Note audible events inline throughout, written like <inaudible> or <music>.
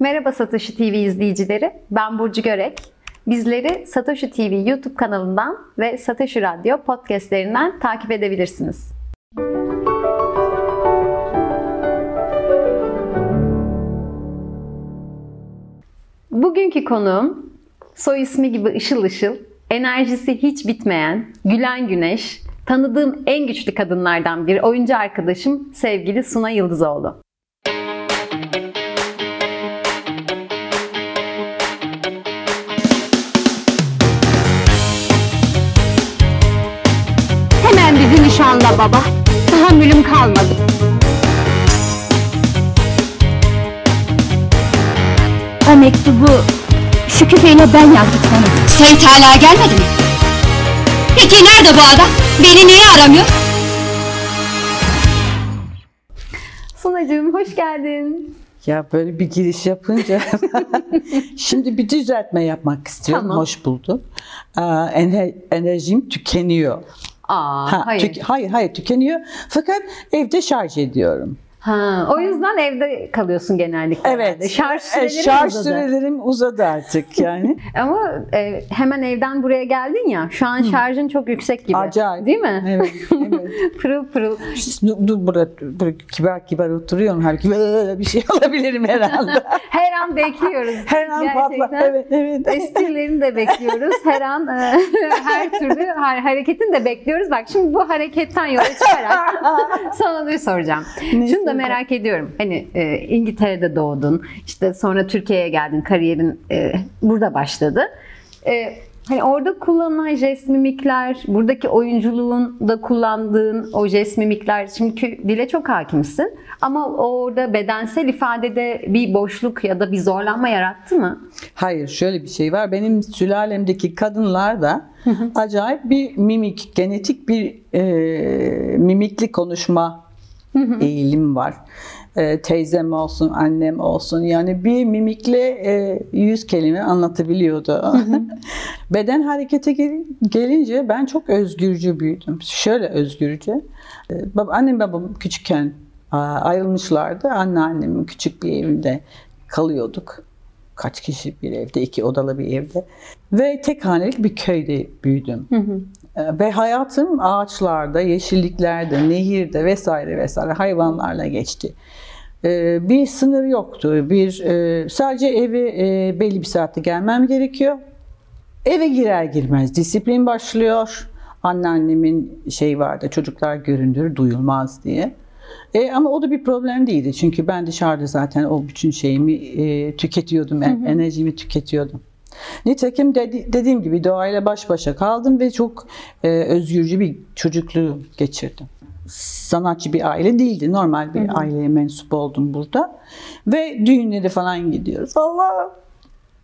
Merhaba Satoshi TV izleyicileri. Ben Burcu Görek. Bizleri Satoshi TV YouTube kanalından ve Satoshi Radyo podcastlerinden takip edebilirsiniz. Bugünkü konuğum soy ismi gibi ışıl ışıl, enerjisi hiç bitmeyen, gülen güneş, tanıdığım en güçlü kadınlardan bir oyuncu arkadaşım sevgili Suna Yıldızoğlu. Baba. Tahammülüm kalmadı. O mektubu şu küfeyle ben yazdık sana. Sait hala gelmedi mi? Peki nerede bu adam? Beni niye aramıyor? Sunacığım hoş geldin. Ya böyle bir giriş yapınca <laughs> şimdi bir düzeltme yapmak istiyorum. Tamam. Hoş buldum. Aa, ener- enerjim tükeniyor. Aa, Ha, hayır. tük- hayır hayır tükeniyor. Fakat evde şarj ediyorum. Ha, o yüzden evde kalıyorsun genellikle. Evet. herhalde. Şarj E, süreleri şarj uzadı. sürelerim uzadı artık yani. <laughs> Ama e, hemen evden buraya geldin ya. Şu an şarjın çok yüksek gibi. Acayip. Değil mi? Evet. evet. <laughs> pırıl pırıl. Dur, dur burada, burada kibar kibar oturuyorum. Halbuki böyle bir şey <laughs> olabilirim herhalde. Her an bekliyoruz. Her an patla. Evet evet. Esprilerini de bekliyoruz. Her an e, her türlü ha- hareketini de bekliyoruz. Bak şimdi bu hareketten yola çıkarak sana bir soracağım. Neyse, Şunu da merak ediyorum. Hani e, İngiltere'de doğdun. işte sonra Türkiye'ye geldin. Kariyerin e, burada başladı. E, hani orada kullanılan jest mimikler, buradaki oyunculuğun da kullandığın o jest mimikler. Çünkü dile çok hakimsin. Ama orada bedensel ifadede bir boşluk ya da bir zorlanma yarattı mı? Hayır şöyle bir şey var. Benim sülalemdeki kadınlar da acayip bir mimik, genetik bir e, mimikli konuşma eğilim var. E, teyzem olsun, annem olsun yani bir mimikle e, yüz kelime anlatabiliyordu. <laughs> Beden harekete gel- gelince ben çok özgürcü büyüdüm. Şöyle özgürce. E, bab- annem babam küçükken ayrılmışlardı. Anneannemin küçük bir evinde kalıyorduk kaç kişi bir evde, iki odalı bir evde. Ve tek hanelik bir köyde büyüdüm. Ee, Ve hayatım ağaçlarda, yeşilliklerde, nehirde vesaire vesaire hayvanlarla geçti. Ee, Bir sınır yoktu. Bir e, sadece eve belli bir saatte gelmem gerekiyor. Eve girer girmez disiplin başlıyor. Anneannemin şey vardı, çocuklar göründür, duyulmaz diye. E, ama o da bir problem değildi. Çünkü ben dışarıda zaten o bütün şeyimi e, tüketiyordum, en- enerjimi tüketiyordum. Nitekim dedi- dediğim gibi doğayla baş başa kaldım ve çok e, özgürcü bir çocukluğu geçirdim. Sanatçı bir aile değildi. Normal bir aileye mensup oldum burada. Ve düğünlere falan gidiyoruz. Allah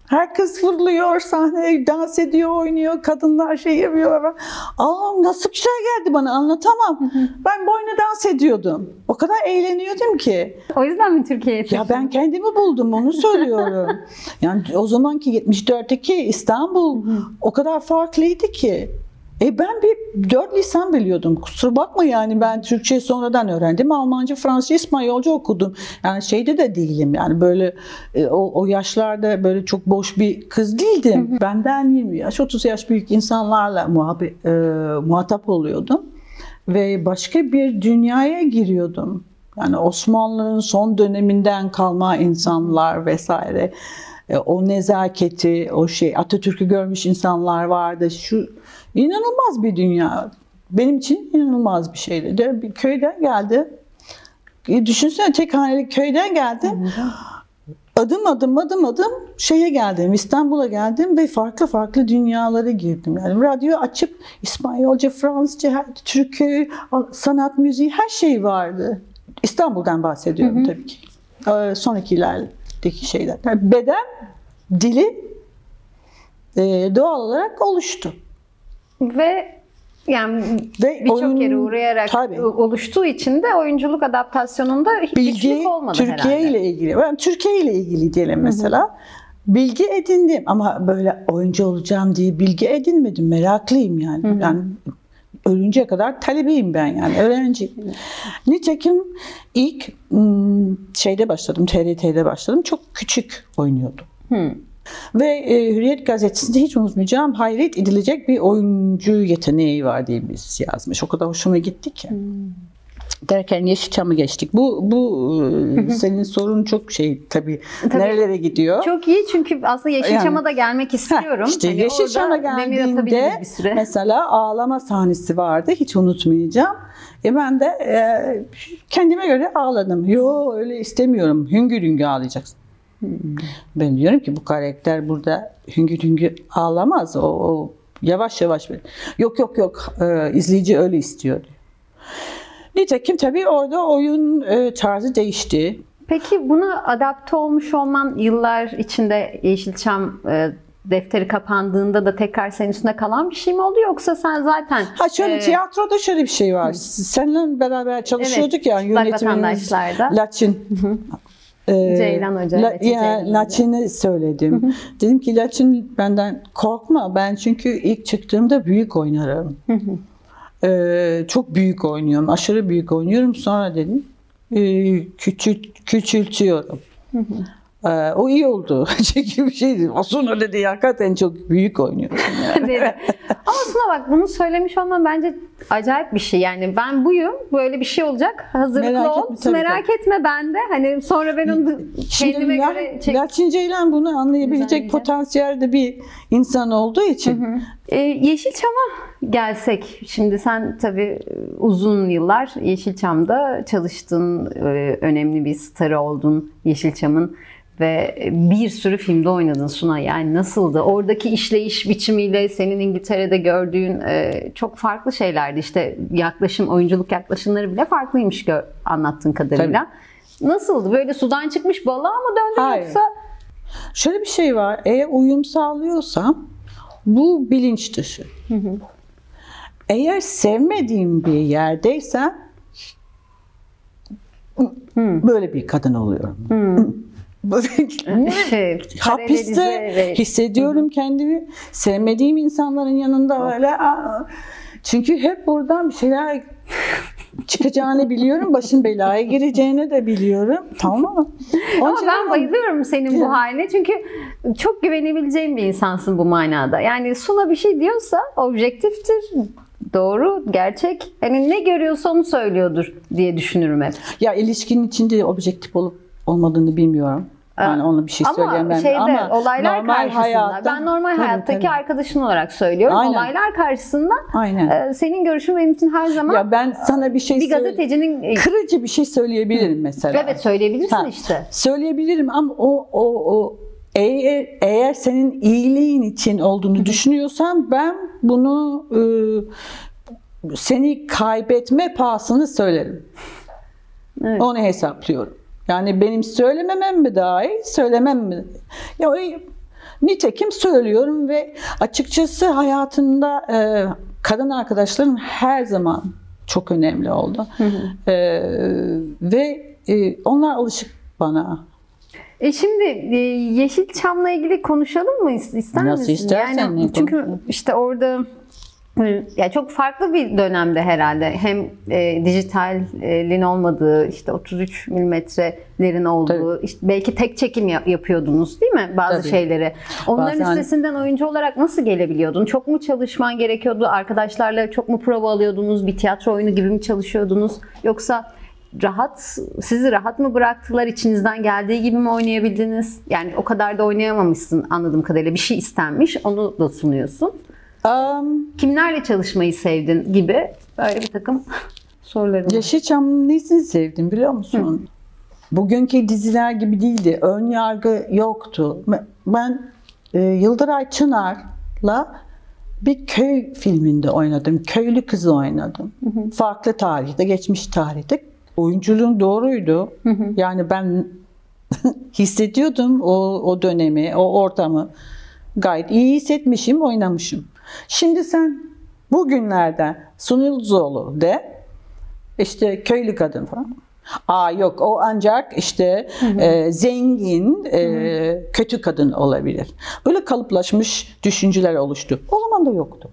Herkes fırlıyor sahneye, dans ediyor, oynuyor, kadınlar şey yapıyor. Allah'ım nasıl güzel geldi bana anlatamam. Ben boyuna dans ediyordum. O kadar eğleniyordum ki. O yüzden mi Türkiye'ye Ya ben kendimi buldum onu söylüyorum. <laughs> yani o zamanki 74'teki İstanbul o kadar farklıydı ki. E ben bir dört lisan biliyordum. Kusura bakma yani ben Türkçe sonradan öğrendim. Almanca, Fransızca, İspanyolca okudum. Yani şeyde de değilim yani böyle e, o, o yaşlarda böyle çok boş bir kız değildim. Benden 20 yaş, 30 yaş büyük insanlarla muhabbet, e, muhatap oluyordum. Ve başka bir dünyaya giriyordum. Yani Osmanlı'nın son döneminden kalma insanlar vesaire. E, o nezaketi, o şey Atatürk'ü görmüş insanlar vardı. Şu inanılmaz bir dünya. Benim için inanılmaz bir şeydi. De, bir köyden geldi. E, düşünsene tek haneli köyden geldim. Adım adım adım adım şeye geldim, İstanbul'a geldim ve farklı farklı dünyalara girdim. Yani radyo açıp İspanyolca, Fransızca, her- türkü, sanat müziği her şey vardı. İstanbul'dan bahsediyorum tabii ki. Ee, Sonraki ilerideki şeyler. Yani beden, dili e, doğal olarak oluştu. Ve yani birçok yere uğrayarak Tabii. oluştuğu için de oyunculuk adaptasyonunda hiç bilgi olmadı Türkiye herhalde. ile ilgili. Ben Türkiye ile ilgili diyelim mesela. Bilgi edindim ama böyle oyuncu olacağım diye bilgi edinmedim. Meraklıyım yani. Yani ölünceye kadar talebeyim ben yani öğrenci. Nitekim ilk hmm, şeyde başladım TRT'de başladım çok küçük oynuyordum. Ve e, Hürriyet gazetesinde hiç unutmayacağım hayret edilecek bir oyuncu yeteneği var diye biz yazmış. O kadar hoşuma gitti ki. Derken Yeşilçam'ı geçtik. Bu bu senin sorun çok şey tabii, nerelere gidiyor? Çok iyi çünkü aslında Yeşilçam'a da gelmek istiyorum. İşte Hani Yeşilçam'a geldiğinde atabiliriz bir süre. mesela ağlama sahnesi vardı. Hiç unutmayacağım. E ben de e, kendime göre ağladım. Yo öyle istemiyorum. Hüngür hüngür ağlayacaksın. Ben diyorum ki bu karakter burada hüngür hüngür ağlamaz. O, o yavaş yavaş böyle. Yok yok yok e, izleyici öyle istiyor diyor. Nitekim tabii orada oyun e, tarzı değişti. Peki buna adapte olmuş olman yıllar içinde Yeşilçam e, defteri kapandığında da tekrar senin üstünde kalan bir şey mi oldu yoksa sen zaten Ha şöyle e, tiyatroda şöyle bir şey var. Seninle beraber çalışıyorduk Evet, ya yönetmenimiz Vatandaşlar'da. Laçin. Ee, Ceylan Hoca, Laçin ya, Ceylan Hoca. Laçin'i söyledim. Dedim ki Laçin benden korkma. Ben çünkü ilk çıktığımda büyük oynarım. Ee, çok büyük oynuyorum. Aşırı büyük oynuyorum. Sonra dedim e, küçült, küçültüyorum. Ee, o iyi oldu. <laughs> Çünkü bir şeydi. Aslında öyle değil. Hakikaten çok büyük oynuyorsun. Yani. <laughs> dedi. Ama aslında bak bunu söylemiş olman bence acayip bir şey. Yani ben buyum, böyle bir şey olacak. Hazırlıklı Merak ol. etme, tabii, merak etme ben de. Hani sonra ben onu kendime La- göre çek. Laçin Ceylan bunu anlayabilecek Düzenleyeceğim. potansiyelde bir insan olduğu için Ee, Yeşilçam'a gelsek. Şimdi sen tabii uzun yıllar Yeşilçam'da çalıştın. Ee, Önemli bir starı oldun Yeşilçam'ın. Ve bir sürü filmde oynadın Suna. Yani nasıldı? Oradaki işleyiş biçimiyle senin İngiltere'de gördüğün e, çok farklı şeylerdi. İşte yaklaşım, oyunculuk yaklaşımları bile farklıymış gör, anlattığın kadarıyla. Nasıldı? Böyle sudan çıkmış balığa mı döndün Hayır. yoksa? şöyle bir şey var. Eğer uyum sağlıyorsam bu bilinç dışı. Eğer sevmediğim bir yerdeysen böyle bir kadın oluyorum. <laughs> Şey, Hapiste hissediyorum kendimi. Sevmediğim insanların yanında öyle. aa. Çünkü hep buradan bir şeyler çıkacağını <laughs> biliyorum. Başın belaya gireceğini de biliyorum. Tamam mı? Onun Ama ben bayılıyorum senin bu haline çünkü çok güvenebileceğim bir insansın bu manada. Yani Suna bir şey diyorsa objektiftir, doğru, gerçek. Hani ne görüyorsa onu söylüyordur diye düşünürüm hep. Ya ilişkinin içinde objektif olup olmadığını bilmiyorum. Yani onu bir şey Ama söyleyemem. şeyde ama olaylar normal karşısında hayatta- ben normal Tabii, hayattaki tabii. arkadaşın olarak söylüyorum. Aynen. Olaylar karşısında Aynen. e, senin görüşün benim için her zaman Ya ben sana bir şey bir gazetecinin e, kırıcı bir şey söyleyebilirim mesela. evet söyleyebilirsin Ha, işte. Söyleyebilirim ama o o o eğer eğer senin iyiliğin için olduğunu düşünüyorsan ben bunu e, seni kaybetme pahasını söylerim. Evet. Onu hesaplıyorum. Yani benim söylememem mi daha iyi, söylemem mi? Ya o- nitekim söylüyorum ve açıkçası hayatımda e, kadın arkadaşlarım her zaman çok önemli oldu. E, ve e, onlar alışık bana. E şimdi e, Yeşilçam'la ilgili konuşalım mı İs- ister Nasıl misin? istersen yani çünkü işte orada e, ya çok farklı bir dönemde herhalde. Hem e, dijitalin olmadığı işte 33 milimetrelerin olduğu işte belki tek çekim ya- yapıyordunuz değil mi bazı Tabii. şeyleri? Onların Bazen- üstesinden oyuncu olarak nasıl gelebiliyordun? Çok mu çalışman gerekiyordu? Arkadaşlarla çok mu prova alıyordunuz? Bir tiyatro oyunu gibi mi çalışıyordunuz? Yoksa rahat sizi rahat mı bıraktılar? İçinizden geldiği gibi mi oynayabildiniz? Yani o kadar da oynayamamışsın anladığım kadarıyla. Bir şey istenmiş onu da sunuyorsun Um, kimlerle çalışmayı sevdin gibi böyle bir takım <laughs> sorularım var. Yeşilçam'ın nesini sevdim biliyor musun? Bugünkü diziler gibi değildi. Ön yargı yoktu. Ben e, Yıldıray Çınar'la bir köy filminde oynadım. Köylü kızı oynadım. Farklı tarihte, geçmiş tarihte. Oyunculuğum doğruydu. Yani ben <laughs> hissediyordum o, o dönemi, o ortamı. Gayet iyi hissetmişim, oynamışım. Şimdi sen bugünlerde Sunil Zoğlu de işte köylü kadın falan. Aa yok o ancak işte e, zengin, e, kötü kadın olabilir. Böyle kalıplaşmış düşünceler oluştu. O zaman da yoktu.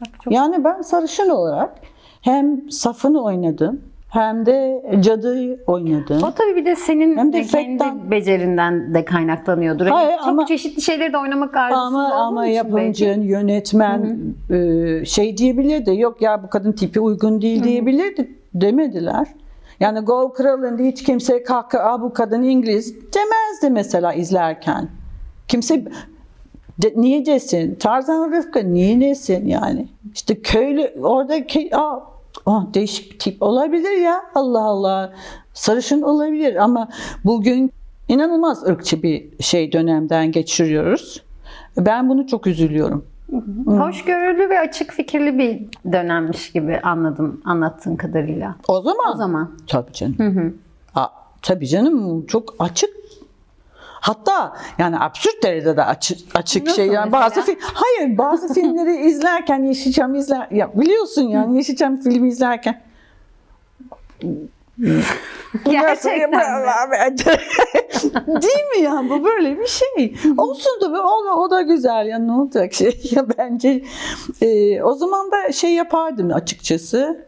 Bak çok Yani ben sarışın olarak hem safını oynadım hem de cadıyı oynadım. O tabii bir de senin Hem de kendi fettan. becerinden de kaynaklanıyordur. Hani Hayır, çok ama- çeşitli şeyleri de oynamak arzusunda Ama ama için yapımcı, belki. yönetmen e, şey diyebilirdi. Yok ya bu kadın tipi uygun değil diyebilirdi. Demediler. Yani Gol Kralı'nda hiç kimse kalkıp Aa, bu kadın İngiliz demezdi mesela izlerken. Kimse de, niye desin? Tarzan Rıfkı niye desin yani? İşte köylü oradaki aa, aa, değişik bir tip olabilir ya. Allah Allah. Sarışın olabilir ama bugün inanılmaz ırkçı bir şey dönemden geçiriyoruz. Ben bunu çok üzülüyorum. Hoşgörülü ve açık fikirli bir dönemmiş gibi anladım anlattığın kadarıyla. O zaman O zaman. Tabii canım. Aa, tabii canım çok açık. Hatta yani absürt derecede de açık, açık Nasıl şey yani mesela? bazı film hayır bazı filmleri <laughs> izlerken Yeşilçam izler ya biliyorsun yani Yeşilçam filmi izlerken <laughs> Gerçekten mi? <laughs> Değil mi ya bu böyle bir şey. Olsun da be, o, da- o da güzel ya ne olacak şey ya bence e, o zaman da şey yapardım açıkçası.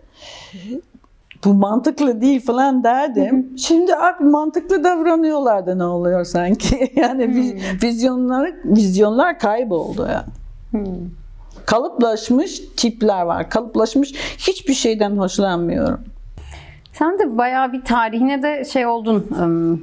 Bu mantıklı değil falan derdim. Şimdi abi mantıklı davranıyorlar da ne oluyor sanki. <laughs> Yani viz- vizyonlar vizyonlar kayboldu ya. Kalıplaşmış tipler var. Kalıplaşmış hiçbir şeyden hoşlanmıyorum. Sen de bayağı bir tarihine de şey oldun.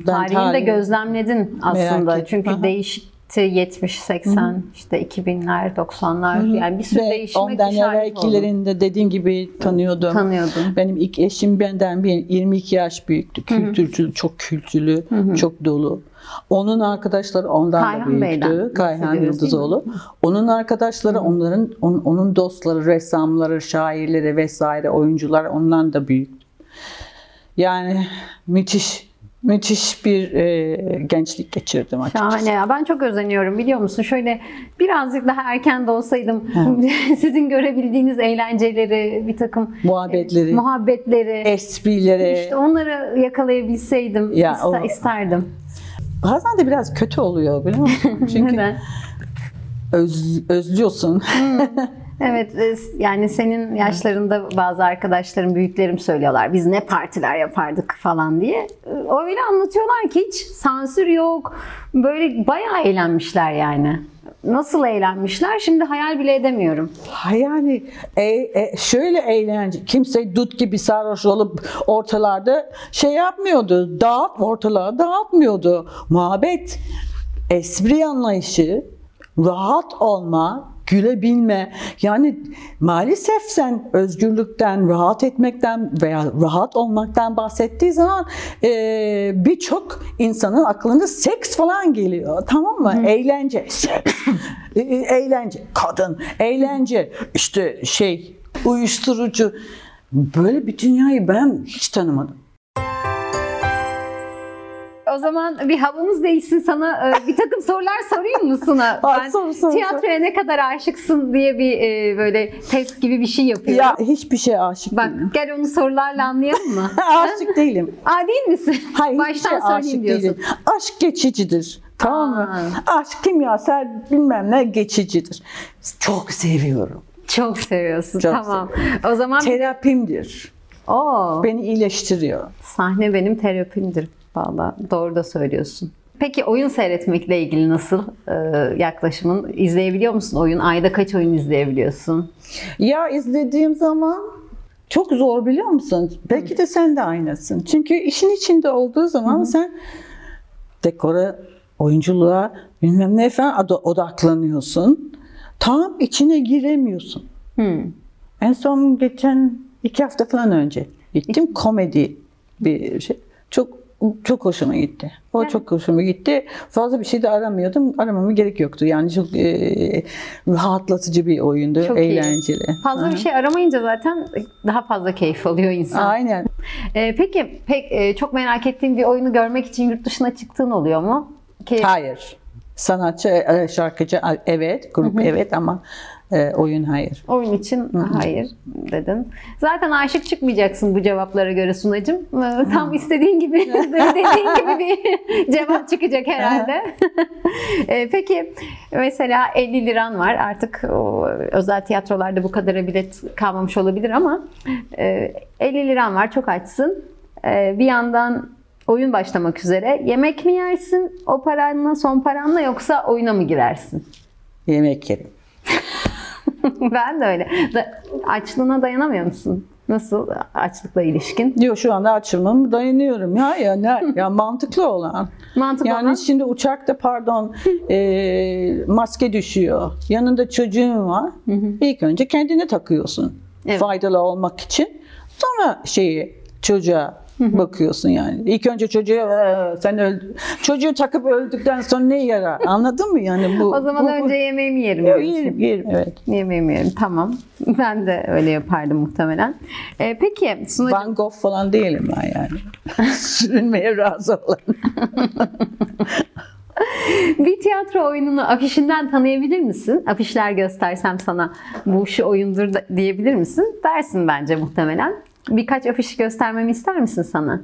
Tarihini de tarih- gözlemledin aslında. Çünkü Aha. değişikti 70 80 işte 2000'ler 90'lar yani bir sürü Ve değişime ondan evvelkilerinde dediğim gibi tanıyordum. Tanıyordun. Benim ilk eşim benden bir 22 yaş büyüktü. Kültürcü, çok kültürlü, çok dolu. Onun arkadaşları ondan Kayhan da büyüktü. Bey'den Kayhan? Yıldızoğlu. Onun arkadaşları, onların on- onun dostları, ressamları, şairleri vesaire, oyuncular ondan da büyüktü. Yani müthiş müthiş bir e, gençlik geçirdim açıkçası. Şahane ya. Ben çok özeniyorum biliyor musun? Şöyle birazcık daha erken de olsaydım <laughs> sizin görebildiğiniz eğlenceleri, bir takım Muhabbetleri, muhabbetleri, esprileri. işte onları yakalayabilseydim Ya iste- o- isterdim. Bazen de biraz kötü oluyor biliyor musun? <laughs> Çünkü Neden? öz, özlüyorsun. <laughs> Evet e, yani senin yaşlarında bazı arkadaşlarım, büyüklerim söylüyorlar. Biz ne partiler yapardık falan diye. E, Öyle anlatıyorlar ki hiç sansür yok. Böyle bayağı eğlenmişler yani. Nasıl eğlenmişler? Şimdi hayal bile edemiyorum. Ha e, e, şöyle eğlence kimse dut gibi sarhoş olup ortalarda şey yapmıyordu. Dağıt ortalığa dağıtmıyordu. Muhabbet, espri anlayışı, rahat olma, gülebilme. Yani maalesef sen özgürlükten, rahat etmekten veya rahat olmaktan bahsettiği zaman e, birçok insanın aklına seks falan geliyor. Tamam mı? Eğlence, seks, e, e, eğlence, kadın, eğlence, işte şey, uyuşturucu. Böyle bir dünyayı ben hiç tanımadım. O zaman bir havamız değişsin sana e, bir takım sorular sorayım mı Suna? Ben sor, sor, tiyatroya ne kadar aşıksın diye bir e, böyle test gibi bir şey yapıyorum. Ya hiçbir şey aşık Bak değilim. gel onu sorularla anlayalım mı? <laughs> aşık değilim. Aa değil misin? Hayır, Baştan hiçbir şey söyleyeyim aşık diyorsun. değilim. Aşk geçicidir. Tamam mı? Aşk kimyasal bilmem ne geçicidir. Çok seviyorum. Çok seviyorsun. Çok tamam. O zaman Terapimdir. Oo, Beni iyileştiriyor. sahne benim terapimdir. Valla doğru da söylüyorsun. Peki oyun seyretmekle ilgili nasıl e, yaklaşımın? İzleyebiliyor musun oyun? Ayda kaç oyun izleyebiliyorsun? Ya izlediğim zaman çok zor biliyor musun? Belki de sen de aynısın. Çünkü işin içinde olduğu zaman sen dekora, oyunculuğa bilmem ne falan odaklanıyorsun. Tam içine giremiyorsun. Hmm. En son geçen iki hafta falan önce gittim komedi bir şey. Çok çok hoşuma gitti. O çok hoşuma gitti. Fazla bir şey de aramıyordum. Aramama gerek yoktu. Yani çok e, rahatlatıcı bir oyundu. Çok iyi. eğlenceli. Fazla bir şey aramayınca zaten daha fazla keyif alıyor insan. Aynen. E, peki pek e, çok merak ettiğin bir oyunu görmek için yurt dışına çıktığın oluyor mu? Ki, Hayır. Sanatçı, e, şarkıcı evet, grup evet ama e, oyun hayır. Oyun için hayır dedin. Zaten aşık çıkmayacaksın bu cevaplara göre Sunacığım. Ee, Tam istediğin gibi, <laughs> dediğin gibi bir cevap çıkacak herhalde. <laughs> Ee, Peki mesela 50 liran var. Artık o özel tiyatrolarda bu kadara bilet kalmamış olabilir ama e, 50 liran var. Çok açsın. Ee, Bir yandan oyun başlamak üzere. Yemek mi yersin o paranla, son paranla yoksa oyuna mı girersin? Yemek yerim. <laughs> <laughs> ben de öyle. Da, açlığına dayanamıyor musun? Nasıl açlıkla ilişkin? Diyor şu anda açılmam dayanıyorum. Ya ya ne ya mantıklı olan. Mantıklı Yani olan- şimdi uçakta pardon <laughs> e, maske düşüyor. Yanında çocuğun var. İlk önce kendine takıyorsun. Evet. Faydalı olmak için. Sonra şeyi çocuğa bakıyorsun yani. İlk önce çocuğa "Ee, sen öldü. Çocuğu takıp öldükten sonra ne yarar? Anladın mı yani bu? O zaman bu- bu- önce yemeğimi yerim. Diyorsun. yerim, yerim, evet. Yemeğimi yerim. Tamam. <laughs> Ben de öyle yapardım muhtemelen. Ee, peki Sunacığım. Van Gogh falan değilim ben yani. <laughs> Sürünmeye razı olan. <laughs> Bir tiyatro oyununu afişinden tanıyabilir misin? Afişler göstersem sana bu şu oyundur diyebilir misin? Dersin bence muhtemelen. Birkaç afiş göstermemi ister misin sana?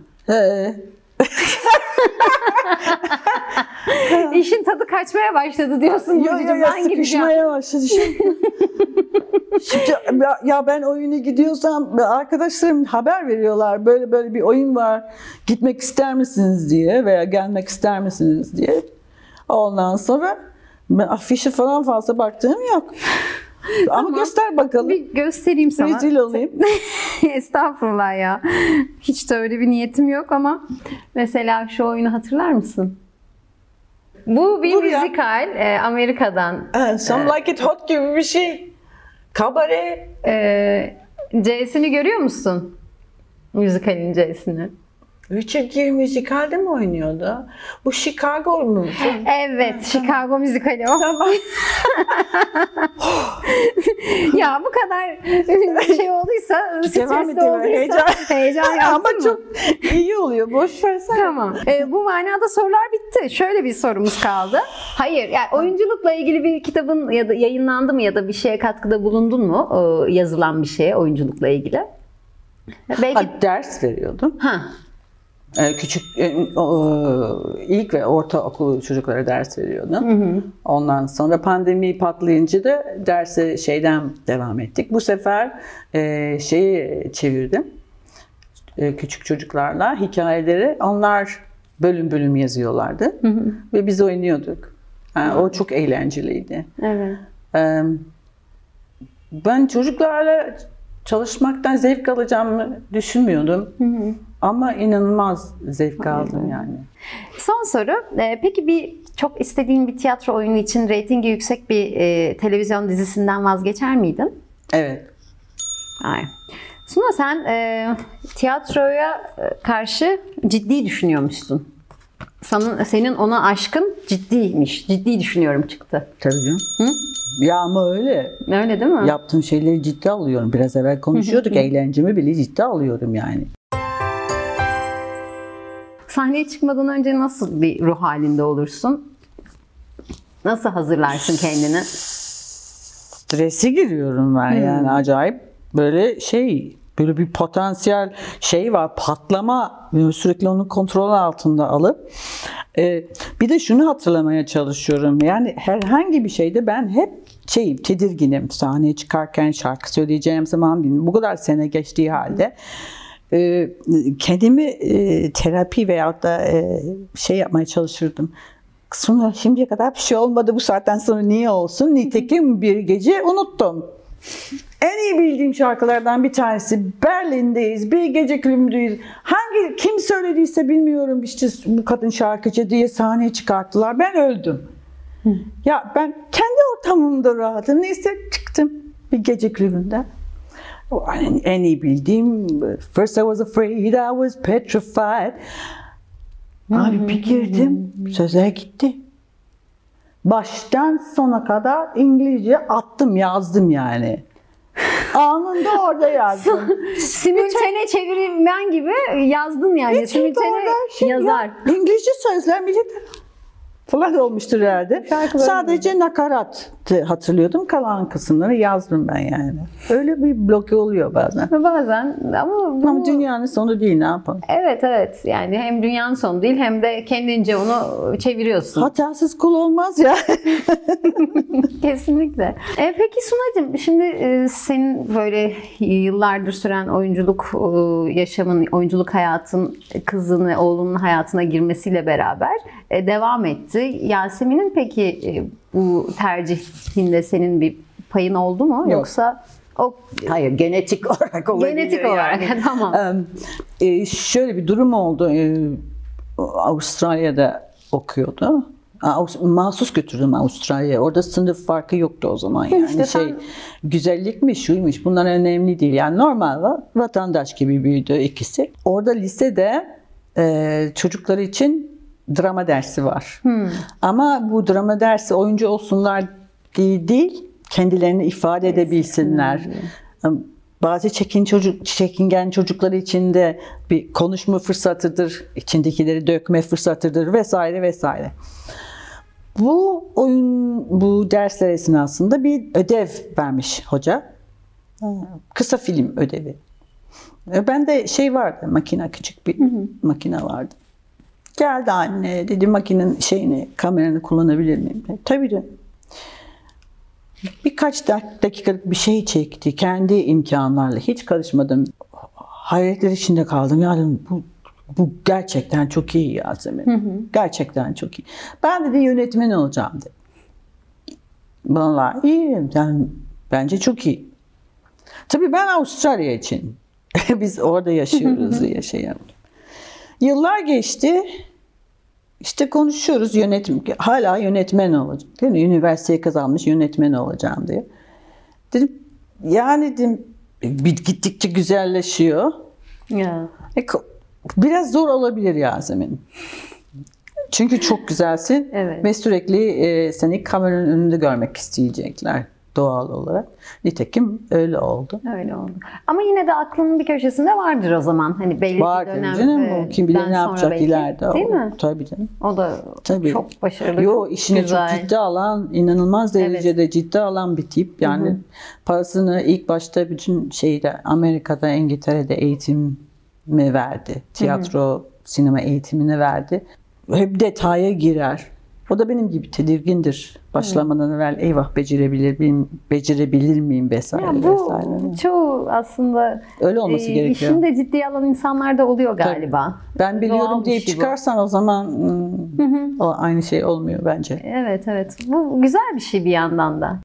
<laughs> İşin tadı kaçmaya başladı diyorsun. Ya, ben gideceğim. sıkışmaya başladı şimdi. şimdi ya, ya ben oyuna gidiyorsam arkadaşlarım haber veriyorlar böyle böyle bir oyun var gitmek ister misiniz diye veya gelmek ister misiniz diye. Ondan sonra ben afişe falan fazla baktığım yok. Ama göster bakalım. Bir göstereyim sana. Rezil olayım. <laughs> Estağfurullah ya. Hiç de öyle bir niyetim yok ama mesela şu oyunu hatırlar mısın? Bu bir Dur müzikal e, Amerika'dan. Some Like It Hot gibi bir şey. Kabare. E, C'sini görüyor musun? Müzikalin C'sini. Richard Gere müzikalde mi oynuyordu? Bu Chicago mu? <laughs> Evet, Chicago müzikali o. <laughs> ya bu kadar <laughs> şey olduysa, Devam stresli olduysa, heyecan. heyecan yaptın Ama mı? çok iyi oluyor. Boş versene. Tamam. Ee, bu manada sorular bitti. Şöyle bir sorumuz kaldı. Hayır, yani oyunculukla ilgili bir kitabın ya da yayınlandı mı ya da bir şeye katkıda bulundun mu? Ee, yazılan bir şeye oyunculukla ilgili. Belki Ha, ders veriyordum. ha. Ee, küçük e, o, ilk ve ortaokul çocuklara ders veriyordum. Ondan sonra pandemi patlayınca da derse şeyden devam ettik. Bu sefer e, şeyi çevirdim. E, küçük çocuklarla hikayeleri onlar bölüm bölüm yazıyorlardı ve biz oynuyorduk. Ha, o çok eğlenceliydi. Evet. Ben çocuklarla çalışmaktan zevk alacağımı düşünmüyordum. Ama inanılmaz zevk aldım yani. Son soru. Ee, peki bir çok istediğin bir tiyatro oyunu için reytingi yüksek bir e, televizyon dizisinden vazgeçer miydin? Evet. Hayır. Suna sen e, tiyatroya e, karşı ciddi düşünüyormuşsun. Senin, senin ona aşkın ciddiymiş. Ciddi düşünüyorum çıktı. Tabii canım. Ya ama öyle. Öyle değil mi? Yaptığım şeyleri ciddi alıyorum. Biraz evvel konuşuyorduk. Eğlencemi bile ciddi alıyorum yani. Sahneye çıkmadan önce nasıl bir ruh halinde olursun? Nasıl hazırlarsın kendini? Strese giriyorum ben yani acayip böyle şey böyle bir potansiyel şey var patlama Böyle sürekli onun kontrol altında alıp Ee, bir de şunu hatırlamaya çalışıyorum yani herhangi bir şeyde ben hep şey tedirginim sahneye çıkarken şarkı söyleyeceğim zaman bilmiyorum. bu kadar sene geçtiği halde e, kendimi e, terapi veyahut da e, şey yapmaya çalışırdım. Sonra şimdiye kadar bir şey olmadı bu saatten sonra niye olsun? Nitekim bir gece unuttum. En iyi bildiğim şarkılardan bir tanesi Berlin'deyiz. Bir gece kulübündeyiz. Hangi kim söylediyse bilmiyorum işte bu kadın şarkıcı diye sahneye çıkarttılar. Ben öldüm. Ya ben kendi ortamımda rahatım. Neyse çıktım bir gece kulübünde. O En, en iyi bildiğim First I was afraid, I was petrified. Abi bir girdim, sözler gitti. Baştan sona kadar İngilizce attım, yazdım yani. Anında orada yazdım. <laughs> Simültene çevirmen gibi yazdın yani. Hiç Simültene şey yazar. Ya, İngilizce sözler millet falan olmuştur herhalde. Şarkıları Sadece nakarat hatırlıyordum. Kalan kısımları yazdım ben yani. Öyle bir bloke oluyor bazen. Bazen ama bu, Ama dünyanın sonu değil ne yapalım. evet evet yani hem dünyanın sonu değil hem de kendince onu çeviriyorsun. Hatasız kul olmaz ya. <laughs> Kesinlikle. E, peki Sunacığım şimdi e, senin böyle yıllardır süren oyunculuk e, yaşamın, oyunculuk hayatın kızın ve oğlunun hayatına girmesiyle beraber e, devam etti. Yasemin'in peki e, bu tercihinde senin bir payın oldu mu? Yok. Yoksa o Hayır genetik <laughs> olarak olabilir. genetik olarak yani. <laughs> tamam. Em, e, şöyle bir durum oldu. E, Avustralya'da okuyordu. Mahsus götürdüm Avustralya'ya. Orada sınıf farkı yoktu o zaman. Yani İşte sen- şey güzellikmiş, şuymuş bunlar önemli değil. Yani normal va- vatandaş gibi büyüdü ikisi. Orada lisede e, çocukları için drama dersi var. Ama bu drama dersi oyuncu olsunlar diye değil, kendilerini ifade edebilsinler. Bazı çekin çocuk, çekingen çocuklar için de bir konuşma fırsatıdır, içindekileri dökme fırsatıdır vesaire vesaire. Bu oyun, bu dersler esnasında bir ödev vermiş hoca. Kısa film ödevi. E, Ben de şey vardı, makine küçük bir makine vardı. Geldi anne dedi makinenin şeyini, kameranı kullanabilir miyim? Dedi, Tabii de. Birkaç dak- dakikalık bir şey çekti. Kendi imkanlarla hiç karışmadım. Hayretler içinde kaldım. Yani bu bu gerçekten çok iyi Yasemin. Gerçekten çok iyi. Ben dedi yönetmen olacağım dedi. Vallahi iyi. Yani bence çok iyi. Tabii ben Avustralya için. <laughs> Biz orada yaşıyoruz <laughs> yaşayalım. Yıllar geçti. İşte konuşuyoruz yönetim hala yönetmen olacak değil mi? Üniversiteyi kazanmış yönetmen olacağım diye. Dedim yani dedim bir gittikçe güzelleşiyor. Ya. E, biraz zor olabilir Yasemin. Çünkü çok güzelsin Evet. ve sürekli e, seni kameranın önünde görmek isteyecekler doğal olarak. Nitekim öyle oldu. Öyle oldu. Ama yine de aklının bir köşesinde vardır o zaman. Hani belli Var bir dönem. canım. e, kim bilir ne yapacak belki. ileride. Değil o. mi? Tabii canım. O da Tabii. çok başarılı. Yo çok işine güzel. çok ciddi alan, inanılmaz derecede ciddi alan bir tip. Yani parasını ilk başta bütün şeyde Amerika'da, İngiltere'de eğitimi verdi. Tiyatro, sinema eğitimini verdi. Hep detaya girer. O da benim gibi tedirgindir. Başlamadan evvel eyvah becerebilir miyim, becerebilir miyim vesaire Ya bu vesaire. çoğu aslında Öyle olması e, gerekiyor. işini de ciddiye alan insanlar da oluyor galiba. Ben biliyorum Doğal deyip şey bu. çıkarsan o zaman hmm, o aynı şey olmuyor bence. Evet evet. Bu güzel bir şey bir yandan da.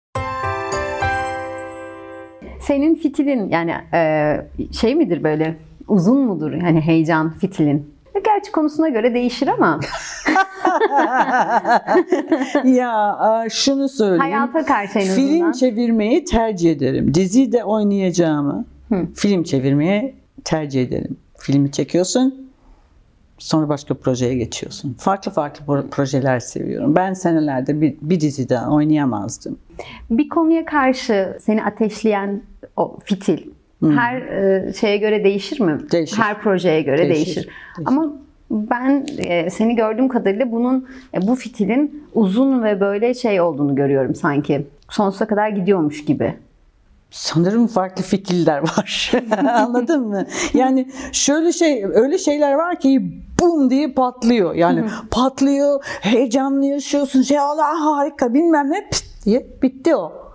Senin fitilin yani e, şey midir böyle uzun mudur hani heyecan fitilin? Gerçi konusuna göre değişir ama <laughs> ya şunu söyleyeyim. hayata karşı en Film azından. çevirmeyi tercih ederim. Dizide oynayacağımı film çevirmeyi tercih ederim. Filmi çekiyorsun, sonra başka projeye geçiyorsun. Farklı farklı pro- projeler seviyorum. Ben senelerde bir, bir dizide oynayamazdım. Bir konuya karşı seni ateşleyen o fitil her e, şeye göre değişir mi? Değişir. Her projeye göre Değişir, değişir. değişir. Ama ben e, seni gördüğüm kadarıyla bunun e, bu fitilin uzun ve böyle şey olduğunu görüyorum sanki. Sonsuza kadar gidiyormuş gibi. Sanırım farklı fikirler var. <laughs> Anladın mı? Yani şöyle şey, öyle şeyler var ki bum diye patlıyor. Yani patlıyor, heyecanlı yaşıyorsun. Şey Allah harika bilmem ne pıt diye bitti o.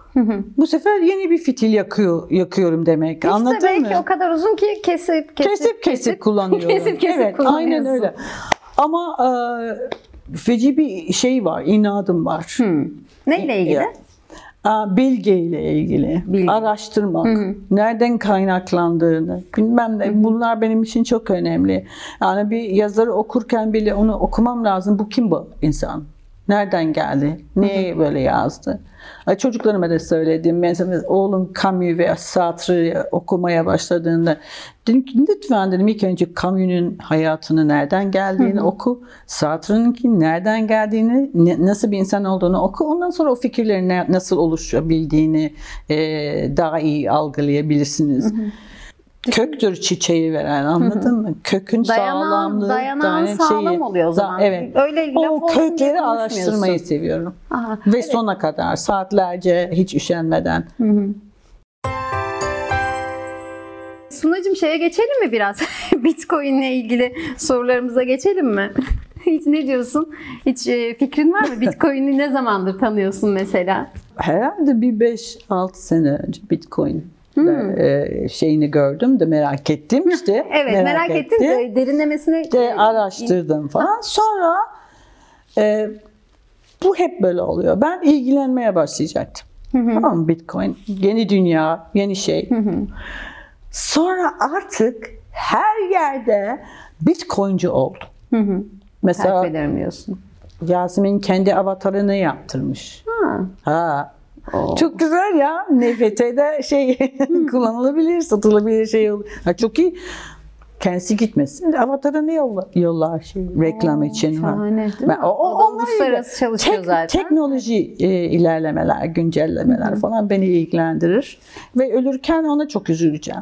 Bu sefer yeni bir fitil yakıyor, yakıyorum demek. İşte Anladın belki mı? o kadar uzun ki kesip kesip kesip kesip <laughs> kullanıyorum. kesip kesip evet, aynen öyle. Ama e, feci bir şey var, inadım var. Neyle ilgili? Ya. Aa, Bilge ile ilgili Bilgi. araştırmak, nereden kaynaklandığını bilmem ne bunlar benim için çok önemli. Yani bir yazarı okurken bile onu okumam lazım. Bu kim bu insan? Nereden geldi? Niye böyle yazdı? Çocuklarıma da söyledim. Mesela oğlum Camus ve Sartre'ı okumaya başladığında dedim ki lütfen dedim ilk önce Camus'un hayatını nereden geldiğini oku. Sartre'ınki nereden geldiğini, ne- nasıl bir insan olduğunu oku. Ondan sonra o fikirlerin nasıl oluşabildiğini e, daha iyi algılayabilirsiniz. Köktür çiçeği veren anladın mı? Kökün Dayanan- sağlamlığı, dayanan dayan- sağlam oluyor o Da- zaman. Evet. Öyle o kökleri araştırmayı seviyorum. Aha, Ve evet. sona kadar saatlerce hiç üşenmeden. Sunacığım şeye geçelim mi biraz? <laughs> Bitcoin ile ilgili sorularımıza geçelim mi? <laughs> Hiç ne diyorsun? Hiç e, fikrin var mı? <laughs> Bitcoin'i ne zamandır tanıyorsun mesela? Herhalde bir 5-6 sene önce Bitcoin e, şeyini gördüm de merak ettim işte. Evet merak, ettim. De, derinlemesine de araştırdım falan. Sonra e, bu hep böyle oluyor. Ben ilgilenmeye başlayacaktım. Tamam mı? Bitcoin, yeni dünya, yeni şey. Sonra artık her yerde Bitcoinci oldu. Mesela Takip ederim diyorsun. Yasemin kendi avatarını yaptırmış. Ha. Ha. Oo. Çok güzel ya. NFT'de şey <laughs> kullanılabilir, satılabilir şey olur. Ha, çok iyi. Kendisi gitmesin. Avatarını yolla, yollar şey, reklam için. ha. şahane, değil Ben- o, O onlar uluslararası çalışıyor zaten. Teknoloji e, ilerlemeler, güncellemeler falan beni ilgilendirir. Ve ölürken ona çok üzüleceğim.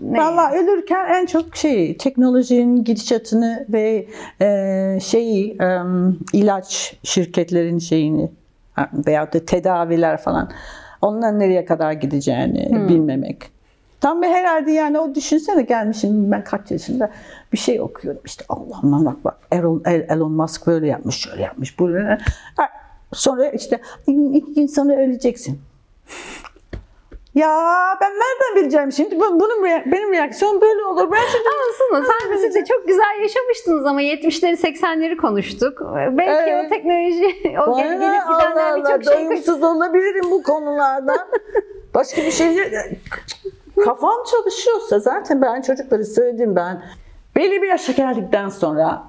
Ne? Vallahi ölürken en çok şey teknolojinin gidişatını ve e, şeyi e, ilaç şirketlerin şeyini ha, veyahut da tedaviler falan onların nereye kadar gideceğini Hmm. bilmemek. Tam bir herhalde yani o düşünsene gelmişim ben kaç yaşında bir şey okuyorum işte Allah'ım bak bak Elon, Elon Musk böyle yapmış şöyle yapmış böyle. Sonra işte iki gün sonra öleceksin. Ya ben nereden bileceğim şimdi? Bu- Bunun benim reaksiyon böyle olur. Ben şimdi Aslında sen de siz de çok güzel yaşamıştınız ama 70'leri 80'leri konuştuk. Belki Evet. o teknoloji, o Bana gelip gidenler birçok şey doyumsuz olabilirim bu konularda. Başka bir şey kafam çalışıyorsa zaten ben çocukları söyledim ben belli bir yaşa geldikten sonra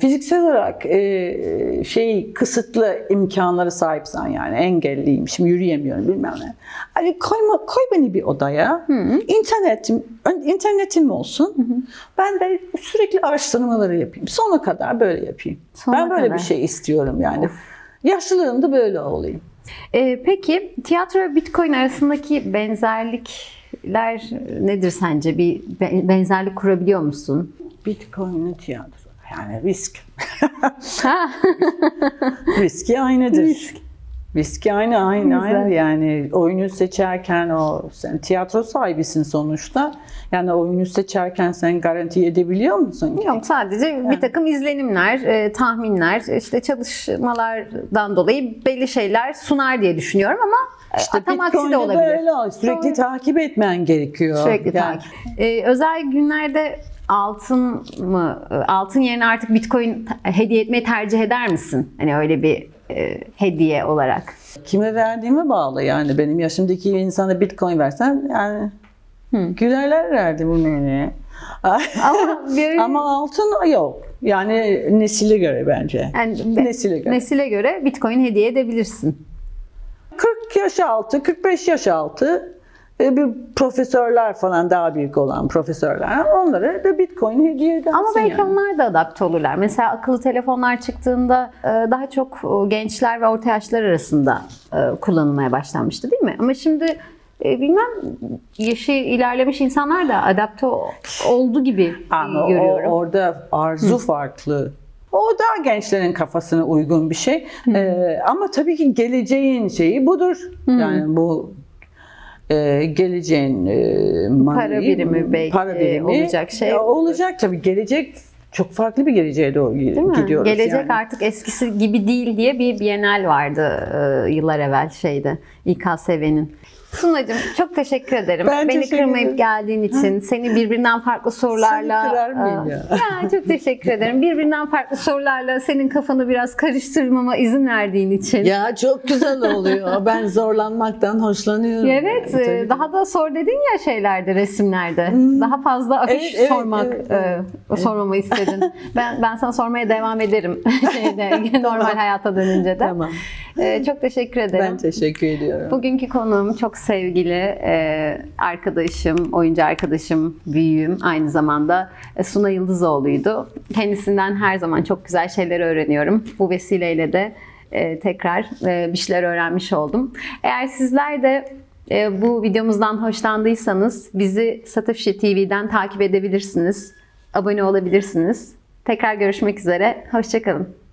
fiziksel olarak e, şey kısıtlı imkanları sahipsen yani engelliyim şimdi yürüyemiyorum bilmem ne. Hani koyma, koy beni bir odaya. İnternetim, ön- internetim olsun. Ben de sürekli araştırmaları yapayım. Sona kadar böyle yapayım. Sona ben böyle kadar. bir şey istiyorum yani. Yaşlılığımda böyle olayım. Ee, peki tiyatro ve Bitcoin arasındaki benzerlikler nedir sence? Bir be- benzerlik kurabiliyor musun? Bitcoin'in tiyatro. Yani risk. <laughs> Riski aynıdır. Risk. Riski aynı aynı Güzel. aynı yani oyunu seçerken o sen tiyatro sahibisin sonuçta. Yani oyunu seçerken sen garanti edebiliyor musun? Yok sadece bir takım izlenimler, e, tahminler, işte çalışmalardan dolayı belli şeyler sunar diye düşünüyorum ama İşte işte tam aksi de olabilir. öyle. Sürekli Doğru. takip etmen gerekiyor. Sürekli Yani takip. Ee, özel günlerde altın mı, altın yerine artık Bitcoin hediye etmeyi tercih eder misin? Hani öyle bir e, hediye olarak. Kime verdiğime bağlı yani. Benim yaşımdaki insana bitcoin versen yani gülerler herhalde bu ne? Ama <laughs> bir, Ama altın yok. Yani nesile göre bence. yani nesile göre. nesile göre Bitcoin hediye edebilirsin. 40 yaş altı, 45 yaş altı bir profesörler falan daha büyük olan profesörler onlara da bitcoin hediye edersin Ama belki yani. onlar da adapte olurlar. Mesela akıllı telefonlar çıktığında e, daha çok e, gençler ve orta yaşlar arasında e, kullanılmaya başlanmıştı değil mi? Ama şimdi e, bilmem yaşı ilerlemiş insanlar da adapte o- oldu gibi Ama o- görüyorum. orada arzu farklı. O daha gençlerin kafasına uygun bir şey. Ee, ama tabii ki geleceğin şeyi budur. Yani bu e, geleceğin e, money, Para birimi belki olacak şey. Ya olacak tabii. Gelecek çok farklı bir geleceğe doğru Değil mi? gidiyoruz. Gelecek yani. artık eskisi gibi değil diye bir bienal vardı e, yıllar evvel şeyde İKSV'nin. Sunacığım çok teşekkür ederim. Ben Beni teşekkür kırmayıp ederim. geldiğin için, seni birbirinden farklı sorularla... Seni kırar mıyım e, ya? ya? Çok teşekkür ederim. Birbirinden farklı sorularla senin kafanı biraz karıştırmama izin verdiğin için. Ya çok güzel oluyor. ben zorlanmaktan hoşlanıyorum. Evet, e, Tabii. daha da sor dedin ya şeylerde, resimlerde. Daha fazla afiş Evet, evet, sormak, evet, e, sormamı istedin. ben ben sana sormaya devam ederim <laughs> şeyde <laughs> normal hayata dönünce de. Tamam. E, çok teşekkür ederim. Ben teşekkür ediyorum. Bugünkü konuğum çok sevgili e, arkadaşım, oyuncu arkadaşım, büyüğüm aynı zamanda e, Suna Yıldızoğlu'ydu. Kendisinden her zaman çok güzel şeyler öğreniyorum. Bu vesileyle de e, tekrar e, bir şeyler öğrenmiş oldum. Eğer sizler de E, bu videomuzdan hoşlandıysanız bizi Satafşi TV'den takip edebilirsiniz. Abone olabilirsiniz. Tekrar görüşmek üzere. Hoşçakalın.